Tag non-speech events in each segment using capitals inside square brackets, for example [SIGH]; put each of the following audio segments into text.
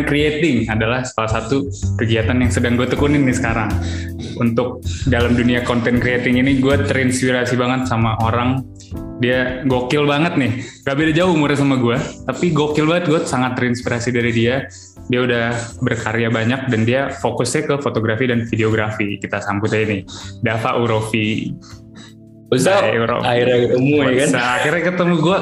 content creating adalah salah satu kegiatan yang sedang gue tekunin nih sekarang. Untuk dalam dunia content creating ini gue terinspirasi banget sama orang. Dia gokil banget nih. Gak beda jauh umurnya sama gue tapi gokil banget. Gue sangat terinspirasi dari dia. Dia udah berkarya banyak dan dia fokusnya ke fotografi dan videografi. Kita sambut aja nih. Dava Urofi. Bisa akhirnya ketemu ya kan? Akhirnya ketemu gue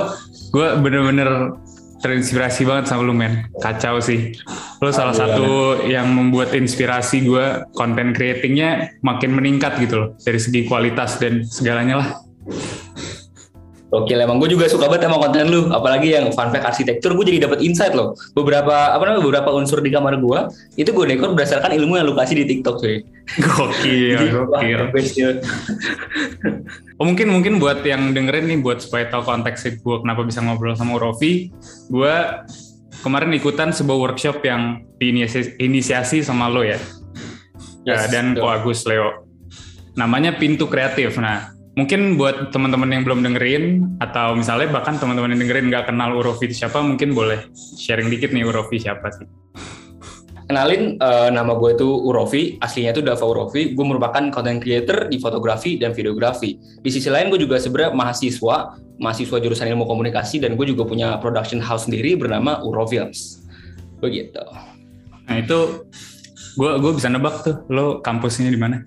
gue bener-bener terinspirasi banget sama lu men. Kacau sih. Lu salah satu yang membuat inspirasi gue konten creatingnya makin meningkat gitu loh dari segi kualitas dan segalanya lah Oke, emang gue juga suka banget sama konten lu, apalagi yang fun fact arsitektur, gue jadi dapat insight loh. Beberapa apa namanya beberapa unsur di kamar gue itu gue dekor berdasarkan ilmu yang lu kasih di TikTok sih. Gokil, gokil. oh mungkin mungkin buat yang dengerin nih, buat supaya tahu konteks gue kenapa bisa ngobrol sama Rofi, gue kemarin ikutan sebuah workshop yang diinisiasi sama lo ya, yes, ya dan Ko Agus Leo. Namanya Pintu Kreatif. Nah, mungkin buat teman-teman yang belum dengerin atau misalnya bahkan teman-teman yang dengerin nggak kenal Urofi siapa mungkin boleh sharing dikit nih Urofi siapa sih. Kenalin uh, nama gue itu Urofi aslinya itu Dava Urofi. Gue merupakan content creator di fotografi dan videografi. Di sisi lain gue juga sebenarnya mahasiswa mahasiswa jurusan ilmu komunikasi dan gue juga punya production house sendiri bernama Urofilms begitu. Nah itu gue gue bisa nebak tuh lo kampusnya di mana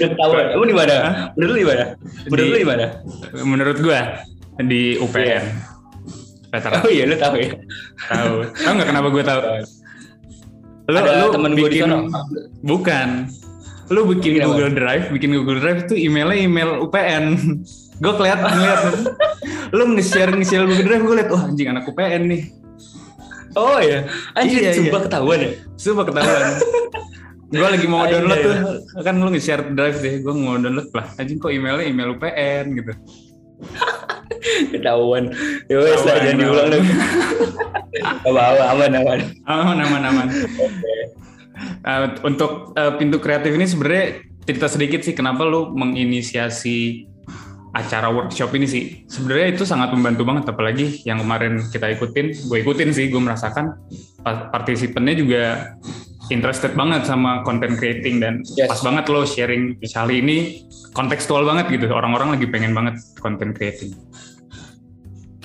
Ketahuan. Kamu di mana? Menurut lu di mana? Menurut lu di mana? Menurut gua di UPN. Yeah. Veteran. Oh iya, lu tahu ya? Tahu. Tahu nggak kenapa gua tahu? Lu, Ada lu temen gue di sana. Bukan. Lu bikin Google apa? Drive, bikin Google Drive itu emailnya email UPN. [LAUGHS] gue kelihatan ngeliat lu nge-share nge-share Google Drive gue liat wah oh, anjing anak UPN nih oh ya anjing iya, sumpah iya. ketahuan ya sumpah ketahuan [LAUGHS] gue lagi mau download tuh. Kan lu nge-share drive deh gue mau download. Lah anjing kok emailnya email UPN gitu. [LAUGHS] Ketahuan. Ya wes lah jangan diulang lagi [LAUGHS] apa aman aman aman. Aman aman uh, untuk uh, pintu kreatif ini sebenarnya cerita sedikit sih kenapa lu menginisiasi acara workshop ini sih. Sebenarnya itu sangat membantu banget apalagi yang kemarin kita ikutin. Gue ikutin sih gue merasakan. Partisipannya juga interested banget sama content creating dan yes. pas banget lo sharing kali ini kontekstual banget gitu orang-orang lagi pengen banget content creating.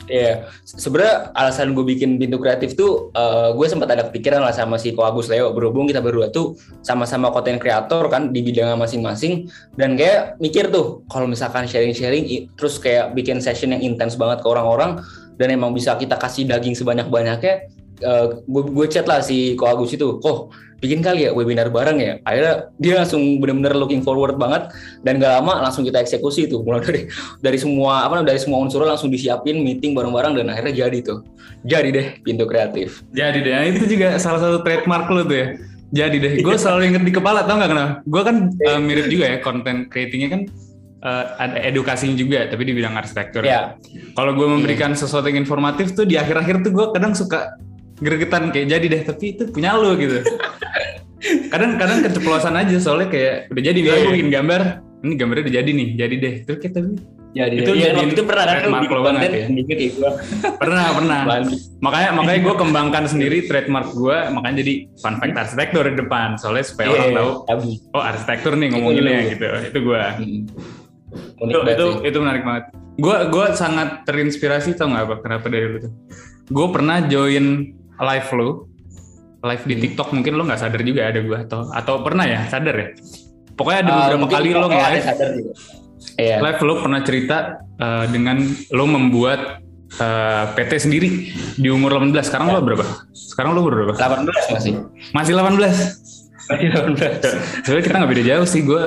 Iya, yeah. sebenarnya alasan gue bikin pintu kreatif tuh, uh, gue sempat ada kepikiran lah sama si Ko Agus Leo. Berhubung kita berdua tuh sama-sama konten kreator kan di bidangnya masing-masing, dan kayak mikir tuh kalau misalkan sharing-sharing, terus kayak bikin session yang intens banget ke orang-orang, dan emang bisa kita kasih daging sebanyak-banyaknya, uh, gue gue chat lah si Ko Agus itu, kok bikin kali ya webinar bareng ya. Akhirnya dia langsung benar-benar looking forward banget dan gak lama langsung kita eksekusi tuh mulai dari dari semua apa dari semua unsur langsung disiapin meeting bareng-bareng dan akhirnya jadi tuh. Jadi deh pintu kreatif. Jadi deh, nah, itu juga salah satu trademark lo tuh ya. Jadi deh, gue selalu inget di kepala tau gak kenapa? Gue kan uh, mirip juga ya konten creatingnya kan uh, ada edukasinya juga tapi di bidang arsitektur. Yeah. Kalau gue memberikan sesuatu yang informatif tuh di akhir-akhir tuh gue kadang suka gregetan kayak jadi deh tapi itu punya lo gitu. Kadang-kadang keceplosan aja soalnya kayak udah jadi nih yeah, yeah. bikin gambar ini gambarnya udah jadi nih jadi deh terus kita jadi itu iya, waktu itu pernah kan bikin banget ya. ya pernah pernah. Makanya makanya gue kembangkan sendiri trademark gue makanya jadi fun fact arsitektur di depan soalnya supaya yeah, orang tahu oh arsitektur nih ngomonginnya gitu. Itu gue hmm. itu itu itu menarik banget. Gue gue sangat terinspirasi tau nggak apa kenapa dari lu tuh? Gue pernah join live lo live di hmm. TikTok mungkin lo nggak sadar juga ada gue atau atau pernah ya? Sadar ya? Pokoknya ada uh, beberapa kali lo live yeah. live lo pernah cerita uh, dengan lo membuat uh, eh, PT sendiri di umur 18 sekarang yeah. lo berapa? Sekarang lo berapa? 18 masih. Masih 18 masih 18 sebenarnya kita nggak beda jauh sih gue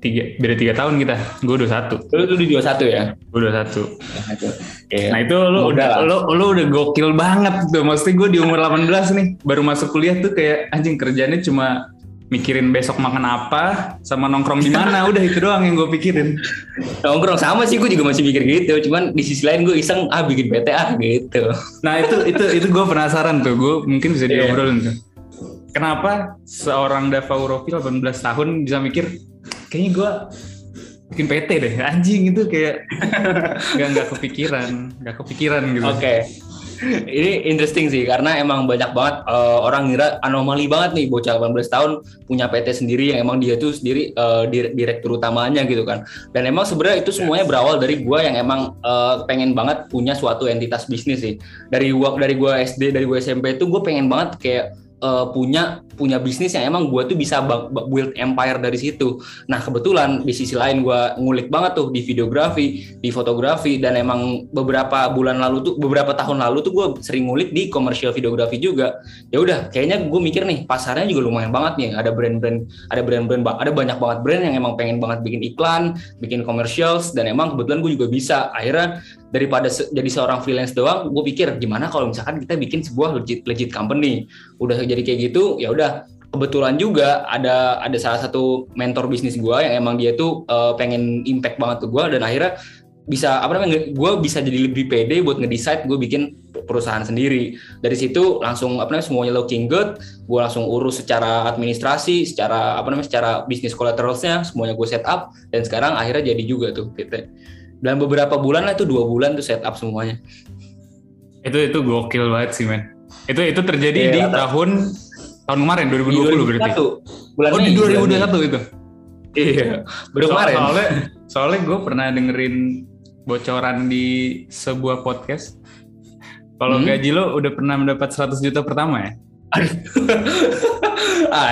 tiga beda tiga tahun kita. Gue dua satu. Lu tuh dua satu ya? Gue dua satu. Nah itu lo udah lo lo udah gokil banget tuh. Maksudnya gue di umur 18 nih baru masuk kuliah tuh kayak anjing kerjanya cuma mikirin besok makan apa sama nongkrong di mana. [LAUGHS] Udah itu doang yang gue pikirin. Nongkrong sama sih gue juga masih mikir gitu. Cuman di sisi lain gue iseng ah bikin PTA gitu. Nah itu itu itu gue penasaran tuh. Gue mungkin bisa iya. diobrolin tuh. Kenapa seorang Dava Urofi 18 tahun bisa mikir kayaknya gue bikin PT deh anjing itu kayak [LAUGHS] nggak nggak kepikiran nggak kepikiran gitu oke okay. ini interesting sih karena emang banyak banget uh, orang ngira anomali banget nih bocah 18 tahun punya PT sendiri yang emang dia tuh sendiri uh, direktur utamanya gitu kan. Dan emang sebenarnya itu semuanya berawal dari gua yang emang uh, pengen banget punya suatu entitas bisnis sih. Dari gua dari gua SD, dari gua SMP itu gue pengen banget kayak uh, punya punya bisnis yang emang gue tuh bisa build empire dari situ. Nah kebetulan di sisi lain gue ngulik banget tuh di videografi, di fotografi dan emang beberapa bulan lalu tuh beberapa tahun lalu tuh gue sering ngulik di komersial videografi juga. Ya udah, kayaknya gue mikir nih pasarnya juga lumayan banget nih. Ada brand-brand, ada brand-brand, ada banyak banget brand yang emang pengen banget bikin iklan, bikin commercials dan emang kebetulan gue juga bisa. Akhirnya daripada se jadi seorang freelance doang, gue pikir gimana kalau misalkan kita bikin sebuah legit legit company. Udah jadi kayak gitu, ya udah. Kebetulan juga ada ada salah satu mentor bisnis gue yang emang dia tuh uh, pengen impact banget ke gue dan akhirnya bisa apa namanya gue bisa jadi lebih pede buat ngedecide gue bikin perusahaan sendiri. Dari situ langsung apa namanya semuanya looking good gue langsung urus secara administrasi secara apa namanya secara bisnis collateralsnya semuanya gue set up dan sekarang akhirnya jadi juga tuh gitu. Dan beberapa bulan lah itu dua bulan tuh set up semuanya. Itu itu gokil banget sih men itu itu terjadi yeah, di tahun tahun kemarin 2020 di berarti. bulan oh di 2021 itu? Iya. Baru so, kemarin. soalnya [LAUGHS] soalnya gue pernah dengerin bocoran di sebuah podcast. Kalau hmm? gaji lo udah pernah mendapat 100 juta pertama ya? [LAUGHS]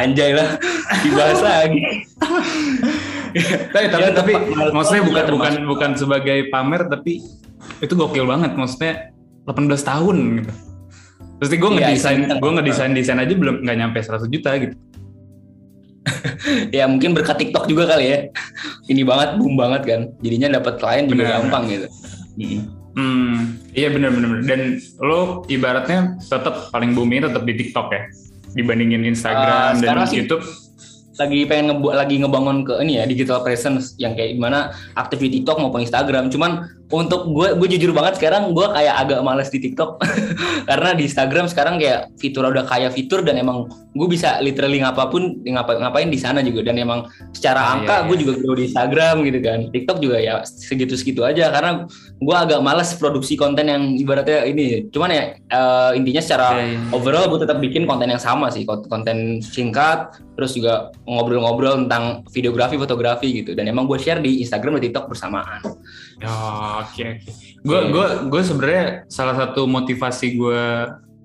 Anjay lah. Dibahas lagi. [LAUGHS] Tapi tapi, ya, tapi maksudnya bukan bukan bukan sebagai pamer tapi itu gokil banget. Maksudnya 18 tahun gitu. Terus gue iya, ngedesain ya, gue ngedesain desain aja belum nggak nyampe 100 juta gitu. ya mungkin berkat TikTok juga kali ya. Ini banget boom banget kan. Jadinya dapat klien juga bener. gampang gitu. Hmm, iya bener bener dan lo ibaratnya tetap paling booming tetap di TikTok ya dibandingin Instagram uh, dan YouTube lagi pengen ngebu lagi ngebangun ke ini ya digital presence yang kayak gimana aktif di TikTok maupun Instagram. Cuman untuk gue gue jujur banget sekarang gue kayak agak males di TikTok. [LAUGHS] Karena di Instagram sekarang kayak fitur udah kayak fitur dan emang gue bisa literally ngapapun ngapa, ngapain di sana juga. Dan emang secara ah, angka iya, iya. gue juga grow di Instagram gitu kan. TikTok juga ya segitu segitu aja. Karena gue agak males produksi konten yang ibaratnya ini. Cuman ya uh, intinya secara iya, iya. overall gue tetap bikin konten yang sama sih. Konten singkat terus juga ngobrol-ngobrol tentang videografi fotografi gitu. Dan emang gue share di Instagram dan TikTok bersamaan. Oh, oke okay, oke. Gue gue gue sebenarnya salah satu motivasi gue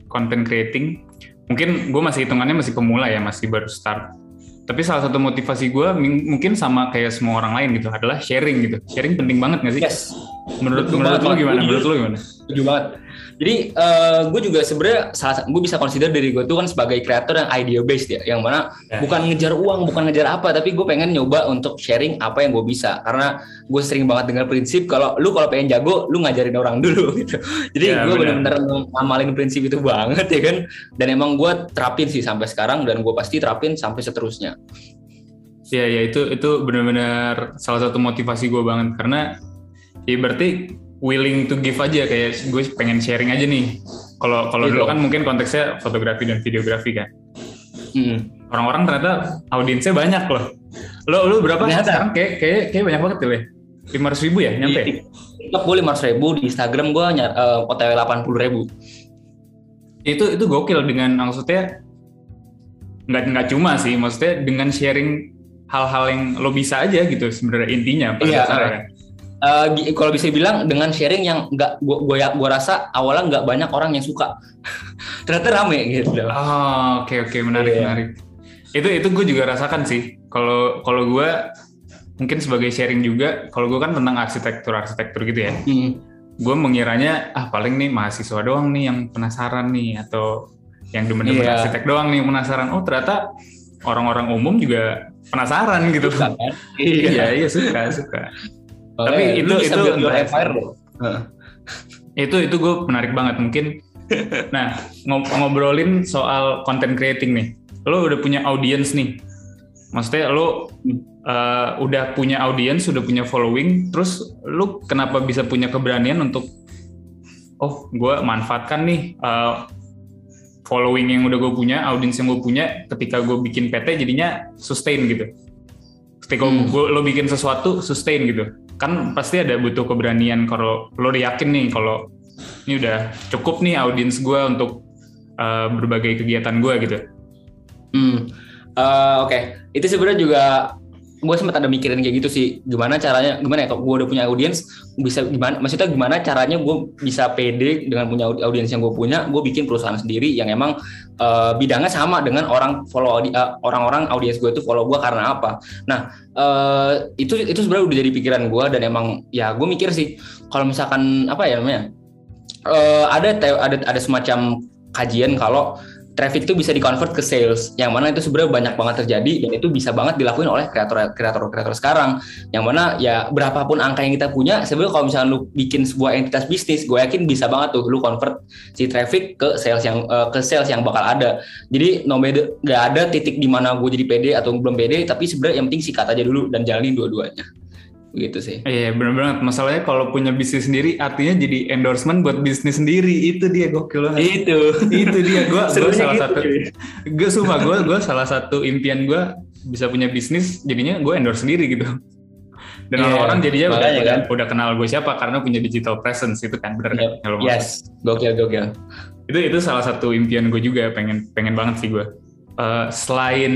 content creating mungkin gue masih hitungannya masih pemula ya masih baru start. Tapi salah satu motivasi gue mungkin sama kayak semua orang lain gitu adalah sharing gitu. Sharing penting banget gak sih? Yes. Menurut menurut lo gimana? Menurut lo gimana? Setuju banget jadi uh, eh, gue juga sebenarnya salah gue bisa consider dari gue tuh kan sebagai kreator yang idea based ya, yang mana yeah. bukan ngejar uang, bukan ngejar apa, tapi gue pengen nyoba untuk sharing apa yang gue bisa. Karena gue sering banget dengar prinsip kalau lu kalau pengen jago, lu ngajarin orang dulu [LAUGHS] gitu. Jadi yeah, gue bener-bener ngamalin prinsip itu banget ya kan. Dan emang gue terapin sih sampai sekarang dan gue pasti terapin sampai seterusnya. Iya ya itu itu benar-benar salah satu motivasi gue banget karena ya berarti willing to give aja kayak gue pengen sharing aja nih. Kalau kalau dulu kan mungkin konteksnya fotografi dan videografi kan. Hmm. Orang-orang ternyata audiensnya banyak loh. Lo lo berapa ternyata. sekarang? Kayak kayak kayak banyak banget tuh ya. Lima ratus ribu ya nyampe? Di TikTok gue lima ratus ribu, di Instagram gue nyar uh, OTW delapan puluh ribu. Itu itu gokil dengan maksudnya nggak nggak cuma sih, maksudnya dengan sharing hal-hal yang lo bisa aja gitu sebenarnya intinya pada iya, dasarnya kan uh, kalau bisa bilang dengan sharing yang nggak gua, gua gua rasa awalnya nggak banyak orang yang suka [LAUGHS] ternyata rame gitu oh oke okay, oke okay. menarik yeah. menarik itu itu gue juga rasakan sih kalau kalau gue mungkin sebagai sharing juga kalau gue kan tentang arsitektur arsitektur gitu ya hmm. gue mengiranya ah paling nih mahasiswa doang nih yang penasaran nih atau yang demen-demen yeah. arsitek doang nih penasaran oh ternyata orang-orang umum juga penasaran gitu suka, kan? [LAUGHS] iya iya suka suka tapi [LAUGHS] itu itu itu itu gue menarik banget. Mungkin [LAUGHS] nah ngobrolin soal content creating nih. Lo udah punya audience nih. Maksudnya lo uh, udah punya audience sudah punya following terus lo kenapa bisa punya keberanian untuk oh gue manfaatkan nih uh, following yang udah gue punya audience yang gue punya ketika gue bikin PT jadinya sustain gitu. Ketika hmm. gue lo bikin sesuatu sustain gitu kan pasti ada butuh keberanian kalau lo yakin nih kalau ini udah cukup nih audiens gue untuk uh, berbagai kegiatan gue gitu. Hmm, uh, oke. Okay. Itu sebenarnya juga gue sempat ada mikirin kayak gitu sih. Gimana caranya gimana ya kalau gue udah punya audiens bisa gimana maksudnya gimana caranya gue bisa pede dengan punya audiens yang gue punya gue bikin perusahaan sendiri yang emang uh, bidangnya sama dengan orang follow uh, orang-orang audiens gue itu follow gue karena apa. Nah uh, itu itu sebenarnya udah jadi pikiran gue dan emang ya gue mikir sih kalau misalkan apa ya namanya uh, ada ada ada semacam kajian kalau traffic itu bisa dikonvert ke sales. Yang mana itu sebenarnya banyak banget terjadi dan itu bisa banget dilakuin oleh kreator kreator kreator sekarang. Yang mana ya berapapun angka yang kita punya sebenarnya kalau misalnya lu bikin sebuah entitas bisnis gue yakin bisa banget tuh lu convert si traffic ke sales yang uh, ke sales yang bakal ada. Jadi no matter gak ada titik di mana gue jadi pede atau belum pede tapi sebenarnya yang penting sikat aja dulu dan jalani dua-duanya gitu sih. Iya benar banget. Masalahnya kalau punya bisnis sendiri artinya jadi endorsement buat bisnis sendiri itu dia gokil banget. Itu [LAUGHS] itu dia gue gue salah gitu, satu gue sumpah gue gue salah satu impian gue bisa punya bisnis jadinya gue endorse sendiri gitu. Dan yeah, orang-orang jadinya udah, kan? udah, udah kenal gue siapa karena punya digital presence itu kan benar yep. kan? yes, gokil gokil. Itu itu salah satu impian gue juga pengen pengen banget sih gue. Uh, selain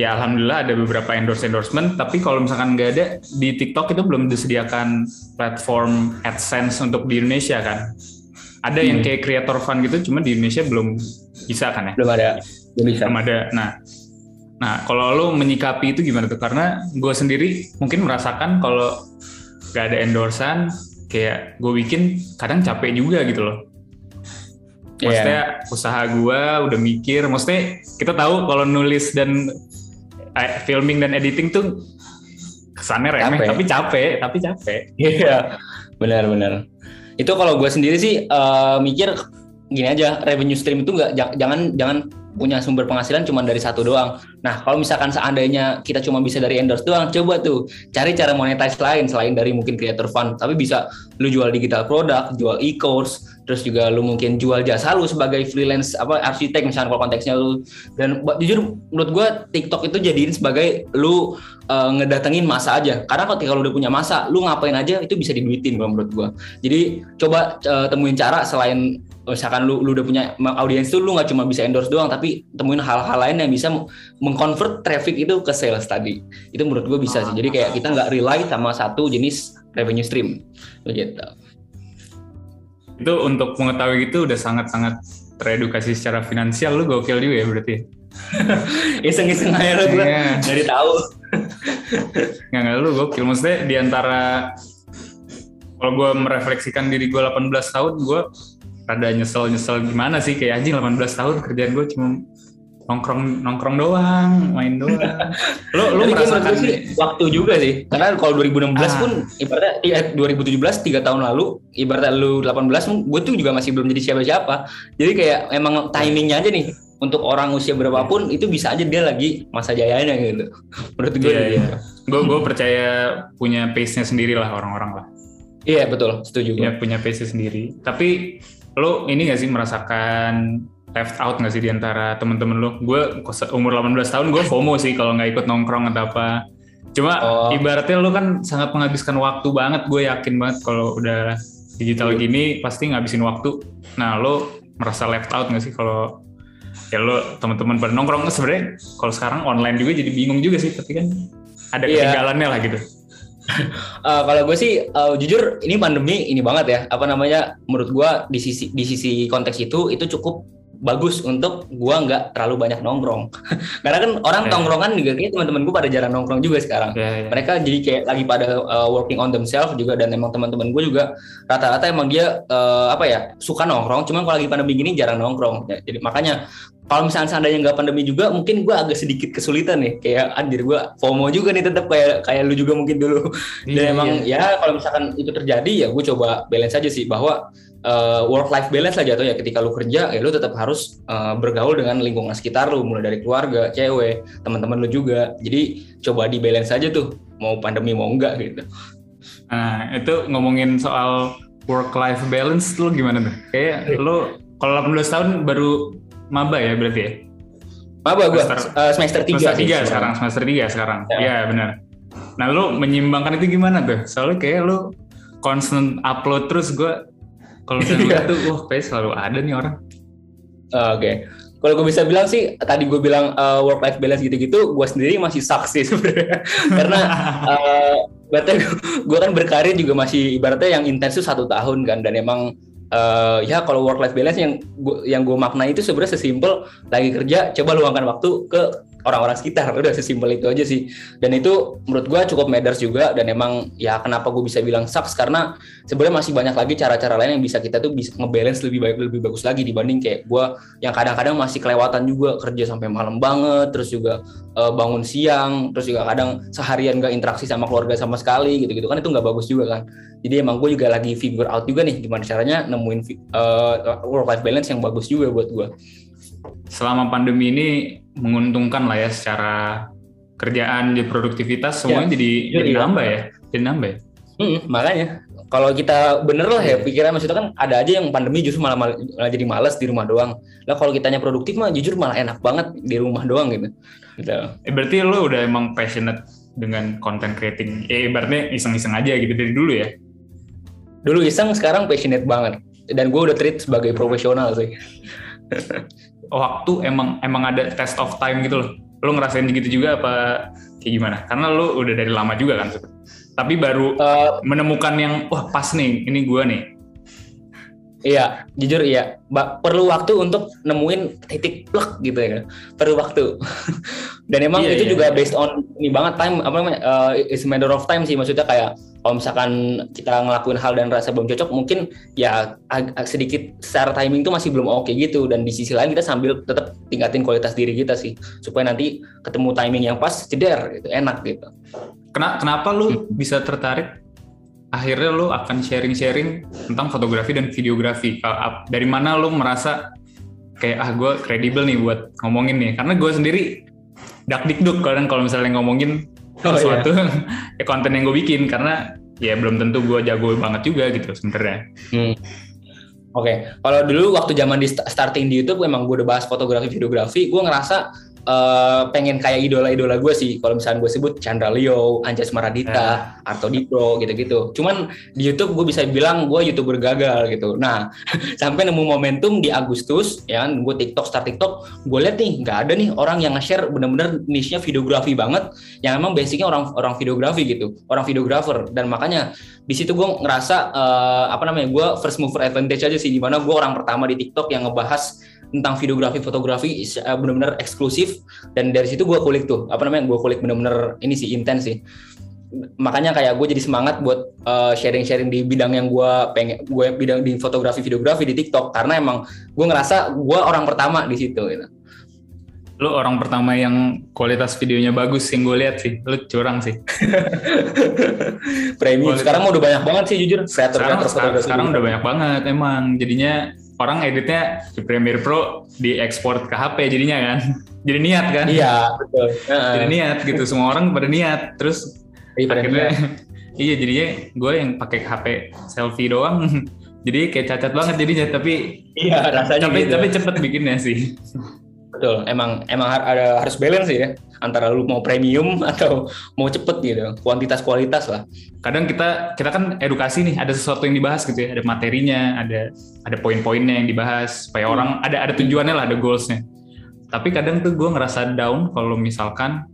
ya alhamdulillah ada beberapa endorse endorsement tapi kalau misalkan nggak ada di TikTok itu belum disediakan platform AdSense untuk di Indonesia kan? Ada hmm. yang kayak creator fund gitu cuma di Indonesia belum bisa kan ya? Belum ada. Belum bisa. Belum ada. Nah nah kalau lo menyikapi itu gimana tuh? Karena gue sendiri mungkin merasakan kalau nggak ada endorsan kayak gue bikin kadang capek juga gitu loh. Maksudnya yeah. usaha gue udah mikir, maksudnya kita tahu kalau nulis dan filming dan editing tuh kesannya remeh capek. tapi capek tapi capek [LAUGHS] iya benar-benar itu kalau gue sendiri sih uh, mikir gini aja revenue stream itu nggak jangan jangan punya sumber penghasilan cuma dari satu doang. Nah, kalau misalkan seandainya kita cuma bisa dari endorse doang, coba tuh cari cara monetize lain selain dari mungkin creator fund. Tapi bisa lu jual digital product, jual e-course, terus juga lu mungkin jual jasa lu sebagai freelance apa arsitek misalnya kalau konteksnya lu. Dan jujur menurut gua TikTok itu jadiin sebagai lu uh, ngedatengin masa aja. Karena ketika lu udah punya masa, lu ngapain aja itu bisa diduitin kalau menurut gua. Jadi coba uh, temuin cara selain misalkan lu, lu udah punya audiens tuh lu nggak cuma bisa endorse doang tapi temuin hal-hal lain yang bisa mengconvert traffic itu ke sales tadi itu menurut gue bisa sih jadi kayak kita nggak rely sama satu jenis revenue stream begitu itu untuk mengetahui itu udah sangat-sangat teredukasi secara finansial. Lu gokil juga ya berarti [LAUGHS] iseng-iseng aja lo gue yeah. dari tahu. Nggak nggak lu gokil. Maksudnya di antara kalau gue merefleksikan diri gue 18 tahun gue rada nyesel-nyesel gimana sih? Kayak anjing 18 tahun kerjaan gue cuma nongkrong nongkrong doang, main [LAUGHS] doang. lo lo merasakan sih waktu juga sih. Karena kalau 2016 ah. pun ibaratnya eh, 2017 tiga tahun lalu ibaratnya lu 18 gue tuh juga masih belum jadi siapa-siapa. Jadi kayak emang timingnya aja nih untuk orang usia berapapun itu bisa aja dia lagi masa jayanya gitu. Menurut gue yeah, gitu. Gue gue percaya punya pace-nya sendiri lah orang-orang lah. Iya betul, setuju. Punya punya pace sendiri. Tapi lo ini gak sih merasakan left out gak sih di antara temen-temen lo? Gue umur 18 tahun gue FOMO sih kalau nggak ikut nongkrong atau apa. Cuma oh. ibaratnya lo kan sangat menghabiskan waktu banget. Gue yakin banget kalau udah digital iya. gini pasti ngabisin waktu. Nah lo merasa left out gak sih kalau ya lo teman-teman pada nongkrong sebenarnya kalau sekarang online juga jadi bingung juga sih tapi kan ada yeah. ketinggalannya lah gitu uh, [LAUGHS] kalau gue sih uh, jujur ini pandemi ini banget ya apa namanya menurut gue di sisi di sisi konteks itu itu cukup bagus untuk gue nggak terlalu banyak nongkrong [LAUGHS] karena kan orang yeah. nongkrongan juga kayak teman-teman gue pada jarang nongkrong juga sekarang yeah, yeah. mereka jadi kayak lagi pada uh, working on themselves juga dan emang teman-teman gue juga rata-rata emang dia uh, apa ya suka nongkrong cuman kalau lagi pandemi gini jarang nongkrong ya, jadi makanya kalau misalnya seandainya nggak pandemi juga mungkin gue agak sedikit kesulitan nih. Kayak anjir gue FOMO juga nih tetap kayak kayak lu juga mungkin dulu. [LAUGHS] Dan iya, emang iya. ya kalau misalkan itu terjadi ya gue coba balance aja sih. Bahwa uh, eh, work life balance lah jatuhnya. Ketika lu kerja ya lu tetap harus uh, bergaul dengan lingkungan sekitar lu. Mulai dari keluarga cewek teman-teman lu juga. Jadi coba di balance aja tuh. Mau pandemi mau enggak gitu. Nah itu ngomongin soal work life balance lu gimana tuh? Kayak lu kalau 18 tahun baru maba ya berarti ya? Maba gue uh, semester 3 Semester 3 sekarang, semester 3 sekarang. Ya, ya benar. Nah lu menyimbangkan itu gimana tuh? Soalnya kayak lu constant upload terus gue Kalau misalnya tuh, wah kayak selalu ada nih orang. Uh, Oke. Okay. Kalau gue bisa bilang sih, tadi gue bilang uh, work life balance gitu-gitu, gue sendiri masih sukses sebenarnya. [LAUGHS] Karena uh, berarti gue kan berkarir juga masih ibaratnya yang intens itu satu tahun kan, dan emang uh, ya kalau work life balance yang gua, yang gue makna itu sebenarnya sesimpel lagi kerja coba luangkan waktu ke orang-orang sekitar. Udah sesimpel itu aja sih. Dan itu menurut gue cukup matters juga. Dan emang ya kenapa gue bisa bilang sucks? Karena sebenarnya masih banyak lagi cara-cara lain yang bisa kita tuh bisa ngebalance lebih baik lebih bagus lagi dibanding kayak gue yang kadang-kadang masih kelewatan juga kerja sampai malam banget terus juga uh, bangun siang terus juga kadang seharian gak interaksi sama keluarga sama sekali gitu-gitu. Kan itu nggak bagus juga kan. Jadi emang gue juga lagi figure out juga nih gimana caranya nemuin uh, work life balance yang bagus juga buat gue selama pandemi ini menguntungkan lah ya secara kerjaan di produktivitas semuanya ya. jadi ya, jadi iya. nambah ya jadi nambah ya? Hmm, makanya kalau kita bener lah ya pikiran maksudnya kan ada aja yang pandemi justru malah, malah jadi males di rumah doang. Lah kalau kitanya produktif mah jujur malah enak banget di rumah doang gitu, gitu. Eh, berarti lo udah emang passionate dengan content creating. Eh ibaratnya iseng-iseng aja gitu dari dulu ya? Dulu iseng sekarang passionate banget. Dan gue udah treat sebagai profesional sih [LAUGHS] waktu emang emang ada test of time gitu loh. Lo ngerasain gitu juga apa kayak gimana? Karena lo udah dari lama juga kan tapi baru uh, menemukan yang wah pas nih ini gua nih Iya, jujur iya. Ba perlu waktu untuk nemuin titik plek gitu ya. Perlu waktu. [LAUGHS] Dan emang iya, itu iya, juga iya. based on ini banget time apa namanya uh, is a matter of time sih maksudnya kayak kalau misalkan kita ngelakuin hal dan rasa belum cocok mungkin ya sedikit secara timing itu masih belum oke okay gitu dan di sisi lain kita sambil tetap tingkatin kualitas diri kita sih supaya nanti ketemu timing yang pas ceder gitu enak gitu. Kenapa, kenapa lu hmm. bisa tertarik akhirnya lo akan sharing-sharing tentang fotografi dan videografi. Dari mana lo merasa kayak ah gue kredibel nih buat ngomongin nih? Karena gue sendiri dak dikduk kadang kalau misalnya ngomongin oh, sesuatu iya. [LAUGHS] ya konten yang gue bikin karena ya belum tentu gue jago banget juga gitu sebenarnya. Hmm. Oke, okay. kalau dulu waktu zaman di starting di YouTube emang gue udah bahas fotografi videografi, gue ngerasa uh, pengen kayak idola-idola gue sih. Kalau misalnya gue sebut Chandra Leo, Anjas Maradita, uh. Arto Dipro gitu-gitu. Cuman di YouTube gue bisa bilang gue youtuber gagal gitu. Nah [LAUGHS] sampai nemu momentum di Agustus, ya kan, gue TikTok start TikTok, gue lihat nih nggak ada nih orang yang nge-share bener-bener niche-nya videografi banget, yang emang basicnya orang orang videografi gitu, orang videographer. Dan makanya di situ gue ngerasa uh, apa namanya gue first mover advantage aja sih, di mana gue orang pertama di TikTok yang ngebahas tentang videografi fotografi uh, benar-benar eksklusif dan dari situ gue kulik tuh apa namanya gue kulik benar-benar ini sih intens sih makanya kayak gue jadi semangat buat uh, sharing-sharing di bidang yang gue pengen gue bidang di fotografi videografi di TikTok karena emang gue ngerasa gue orang pertama di situ gitu. Lu orang pertama yang kualitas videonya bagus yang gue lihat sih, lu curang sih. [LAUGHS] Premium. Sekarang udah banyak banget sih jujur. Sekarang, sekarang, sekarang udah banyak banget emang. Jadinya orang editnya di Premiere Pro diekspor ke HP jadinya kan. [LAUGHS] Jadi niat kan. Iya betul. Jadi niat gitu semua orang pada niat. Terus iya, akhirnya [LAUGHS] iya jadinya gue yang pakai HP selfie doang. [LAUGHS] Jadi kayak cacat banget jadinya tapi iya rasanya tapi gitu. tapi cepet bikinnya sih betul. Emang emang ada harus balance ya antara lu mau premium [LAUGHS] atau mau cepet gitu. Kuantitas kualitas lah. Kadang kita kita kan edukasi nih ada sesuatu yang dibahas gitu ya. Ada materinya ada ada poin-poinnya yang dibahas. Supaya hmm. orang ada ada tujuannya lah ada goalsnya. Tapi kadang tuh gue ngerasa down kalau misalkan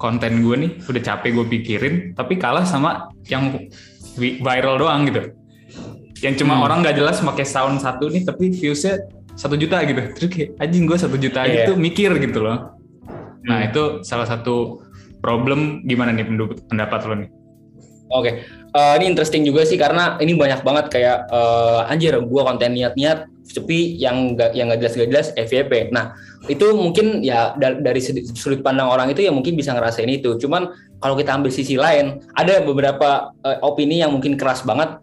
konten gue nih udah capek gue pikirin tapi kalah sama yang viral doang gitu. Yang cuma hmm. orang nggak jelas pakai sound satu nih tapi viewsnya satu juta gitu terus kayak anjing gue satu juta yeah. gitu mikir gitu loh Nah hmm. itu salah satu problem gimana nih pendapat lo nih? Oke, okay. uh, eh, ini interesting juga sih karena ini banyak banget kayak uh, anjir gue konten niat-niat tapi yang gak yang gak jelas gak jelas FYP. Nah itu mungkin ya dari sudut pandang orang itu ya mungkin bisa ngerasain itu. Cuman kalau kita ambil sisi lain ada beberapa uh, opini yang mungkin keras banget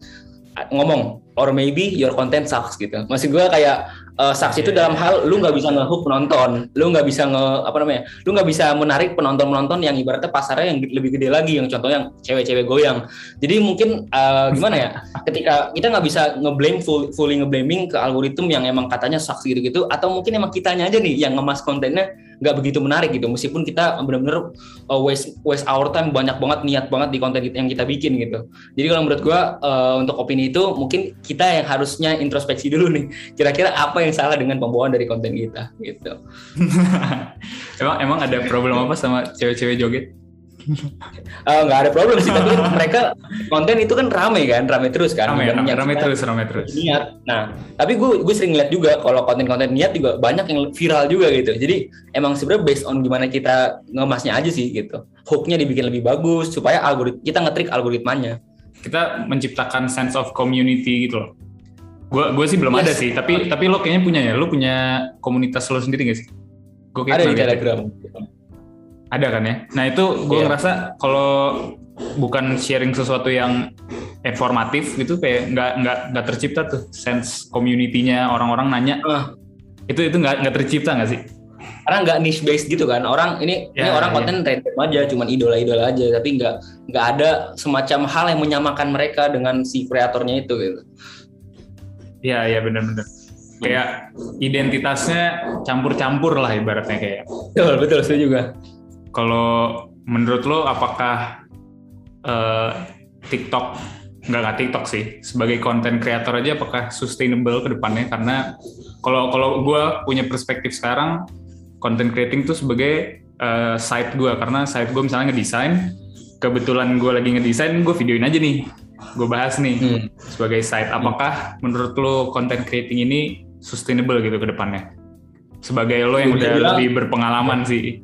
ngomong or maybe your content sucks gitu. Masih gue kayak uh, saksi itu dalam hal lu nggak bisa ngehook penonton, lu nggak bisa nge apa namanya, lu nggak bisa menarik penonton-penonton yang ibaratnya pasarnya yang lebih gede lagi, yang contohnya yang cewek-cewek goyang. Jadi mungkin uh, gimana ya, ketika kita nggak bisa ngeblame full, fully ngeblaming ke algoritma yang emang katanya saksi gitu-gitu, atau mungkin emang kitanya aja nih yang ngemas kontennya nggak begitu menarik gitu. Meskipun kita benar-benar uh, waste waste our time banyak banget niat banget di konten yang kita bikin gitu. Jadi kalau menurut gue uh, untuk opini itu mungkin kita yang harusnya introspeksi dulu nih. Kira-kira apa yang salah dengan pembawaan dari konten kita gitu. [LAUGHS] Emang emang ada problem apa sama cewek-cewek joget nggak uh, ada problem sih tapi [LAUGHS] mereka konten itu kan rame kan rame terus kan. Rame, rame, rame terus rame terus. niat. Nah tapi gue gue sering lihat juga kalau konten-konten niat juga banyak yang viral juga gitu. Jadi emang sebenarnya based on gimana kita ngemasnya aja sih gitu. Hooknya dibikin lebih bagus supaya algorit kita ngetrik algoritmanya. Kita menciptakan sense of community gitu loh. Gue gue sih belum yes. ada sih tapi tapi lo kayaknya punya ya. Lo punya komunitas lo sendiri gak sih? Gue ada di telegram ada kan ya? Nah itu gue yeah. ngerasa kalau bukan sharing sesuatu yang informatif gitu kayak nggak nggak nggak tercipta tuh sense community-nya orang-orang nanya uh. itu itu nggak nggak tercipta nggak sih? Karena nggak niche based gitu kan orang ini yeah, ini orang yeah. konten random aja cuman idola-idola aja tapi nggak nggak ada semacam hal yang menyamakan mereka dengan si kreatornya itu gitu. Iya iya benar-benar kayak identitasnya campur-campur lah ibaratnya kayak. Betul betul saya juga kalau menurut lo apakah uh, TikTok nggak nggak TikTok sih sebagai konten kreator aja apakah sustainable ke depannya karena kalau kalau gue punya perspektif sekarang content creating tuh sebagai uh, side gue karena side gue misalnya ngedesain kebetulan gue lagi ngedesain gue videoin aja nih gue bahas nih hmm. sebagai side apakah hmm. menurut lo content creating ini sustainable gitu ke depannya sebagai lo yang udah lebih berpengalaman sih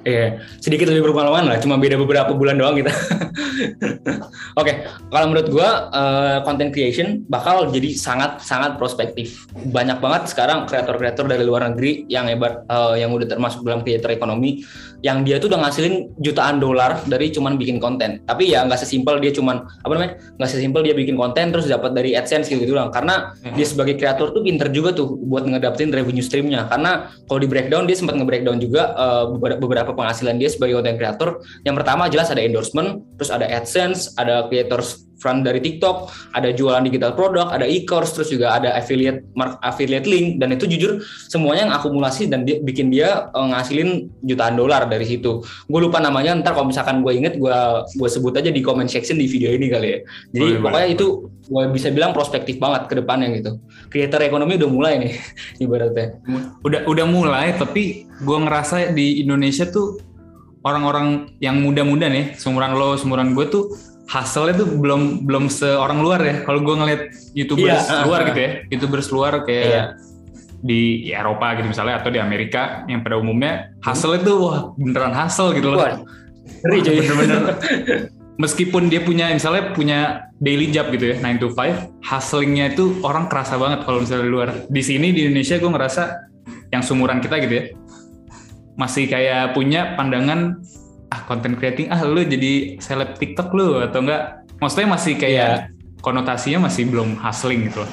Iya, sedikit lebih berpengalaman lah, cuma beda beberapa bulan doang kita. [LAUGHS] Oke, okay, kalau menurut gua uh, content creation bakal jadi sangat sangat prospektif. Banyak banget sekarang kreator-kreator dari luar negeri yang hebat, uh, yang udah termasuk dalam creator ekonomi, yang dia tuh udah ngasilin jutaan dolar dari cuman bikin konten. Tapi ya nggak sesimpel dia cuman apa namanya, nggak sesimpel dia bikin konten terus dapat dari adsense gitu gitu Karena hmm. dia sebagai kreator tuh pinter juga tuh buat ngedapetin revenue streamnya. Karena kalau di breakdown dia sempat nge-breakdown juga uh, beberapa beberapa penghasilan dia sebagai content creator. Yang pertama jelas ada endorsement, terus ada AdSense, ada creators front dari TikTok, ada jualan digital produk, ada e-course, terus juga ada affiliate mark affiliate link dan itu jujur semuanya yang akumulasi dan dia, bikin dia uh, ngasilin jutaan dolar dari situ. Gue lupa namanya, ntar kalau misalkan gue inget gue gue sebut aja di comment section di video ini kali ya. Jadi boleh, pokoknya boleh. itu gue bisa bilang prospektif banget ke depannya gitu. Creator ekonomi udah mulai nih [LAUGHS] ibaratnya. Udah udah mulai tapi gue ngerasa di Indonesia tuh orang-orang yang muda-muda nih, seumuran lo, seumuran gue tuh hustle itu belum belum seorang luar ya. Kalau gue ngeliat youtubers iya, luar gitu ya, youtubers luar kayak iya. di Eropa gitu misalnya atau di Amerika yang pada umumnya hustle itu wah beneran hustle gitu loh. Ngeri. Bener-bener. [LAUGHS] Meskipun dia punya misalnya punya daily job gitu ya 9 to 5, hustlingnya itu orang kerasa banget kalau misalnya di luar. Di sini di Indonesia gue ngerasa yang sumuran kita gitu ya masih kayak punya pandangan ah content creating ah lu jadi seleb TikTok lu atau enggak maksudnya masih kayak yeah. konotasinya masih belum hustling gitu loh.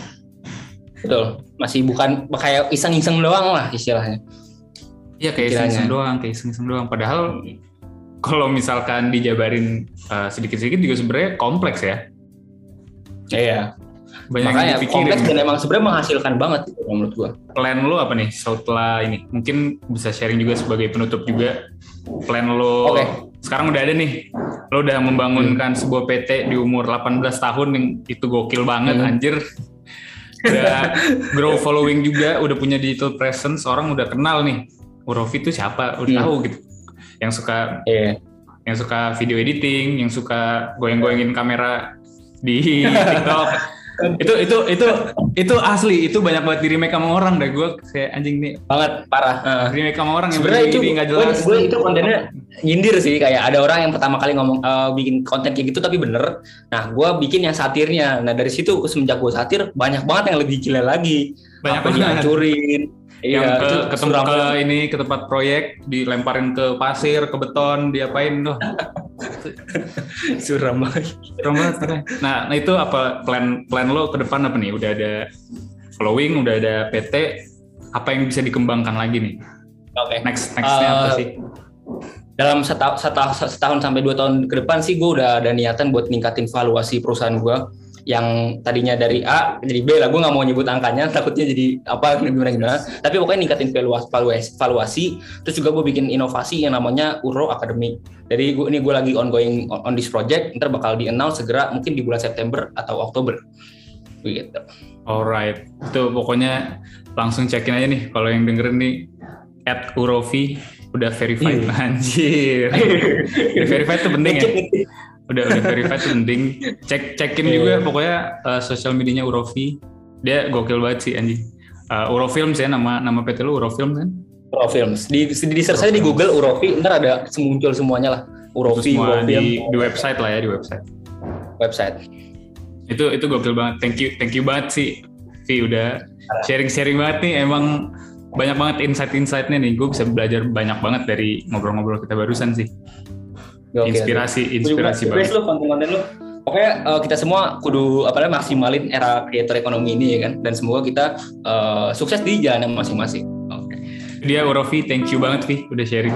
Betul, masih bukan kayak iseng-iseng doang lah istilahnya. Iya kayak iseng-iseng doang, kayak iseng-iseng doang. Padahal kalau misalkan dijabarin uh, sedikit-sedikit juga sebenarnya kompleks ya. Iya banyak Makanya yang kompleks dan emang sebenarnya menghasilkan banget gitu, menurut gua. Plan lo apa nih setelah ini? Mungkin bisa sharing juga sebagai penutup juga. Plan lo okay. sekarang udah ada nih. Lo udah membangunkan hmm. sebuah PT di umur 18 tahun yang itu gokil banget hmm. anjir. Udah grow following juga, udah punya digital presence, orang udah kenal nih. Urofi itu siapa? Udah hmm. tahu gitu. Yang suka yeah. yang suka video editing, yang suka goyang-goyangin kamera di [LAUGHS] TikTok itu itu itu itu asli. Itu banyak banget di remake sama orang deh. Gue kayak anjing nih. Banget parah. Uh, remake sama orang yang sebenarnya itu nggak jelas. gue itu kontennya nyindir sih. Kayak ada orang yang pertama kali ngomong uh, bikin konten kayak gitu tapi bener. Nah gue bikin yang satirnya. Nah dari situ semenjak gue satir banyak banget yang lebih gila lagi. Banyak apa dihancurin. Iya, yang ke, ketemu ke ini ke tempat proyek dilemparin ke pasir, ke beton, diapain tuh? [LAUGHS] [LAUGHS] Suram banget. Suram banget. Nah, nah itu apa plan plan lo ke depan apa nih? Udah ada following, udah ada PT, apa yang bisa dikembangkan lagi nih? Oke. Okay. Next nextnya uh, apa sih? Dalam setahun, setahun, setahun sampai dua tahun ke depan sih gue udah ada niatan buat ningkatin valuasi perusahaan gue yang tadinya dari A jadi B lah gue nggak mau nyebut angkanya [LAUGHS] takutnya jadi apa gimana gimana. Tapi pokoknya ningkatin valuasi valuasi, valuasi terus juga gue bikin inovasi yang namanya Uro Academy. Jadi gue ini gue lagi ongoing on, on this project ntar bakal di announce segera mungkin di bulan September atau Oktober. Begitu alright. Itu pokoknya langsung cekin aja nih kalau yang dengerin nih at Urofi udah verified hmm. [LAUGHS] anjir. Verified tuh penting ya [LAUGHS] udah udah verified tuh penting cek cekin yeah. juga pokoknya uh, sosial medianya Urofi. Dia gokil banget sih anjing. Uh, Urofilms ya nama nama PT lu Urofilms kan? Urofilms. Di di, search di Google Urofi ntar ada semuncul semuanya lah. Urofi semua Urofilm di, di website lah ya di website. Website. Itu itu gokil banget. Thank you thank you banget sih Vi udah sharing sharing banget nih. Emang banyak banget insight-insightnya nih. Gue bisa belajar banyak banget dari ngobrol-ngobrol kita barusan sih. Oke, inspirasi, okay. inspirasi banget. lu konten-konten lu. Pokoknya uh, kita semua kudu apa namanya maksimalin era creator ekonomi ini ya kan. Dan semoga kita uh, sukses di jalan masing-masing. Oke. Okay. Dia Urofi, thank you banget Vi udah sharing.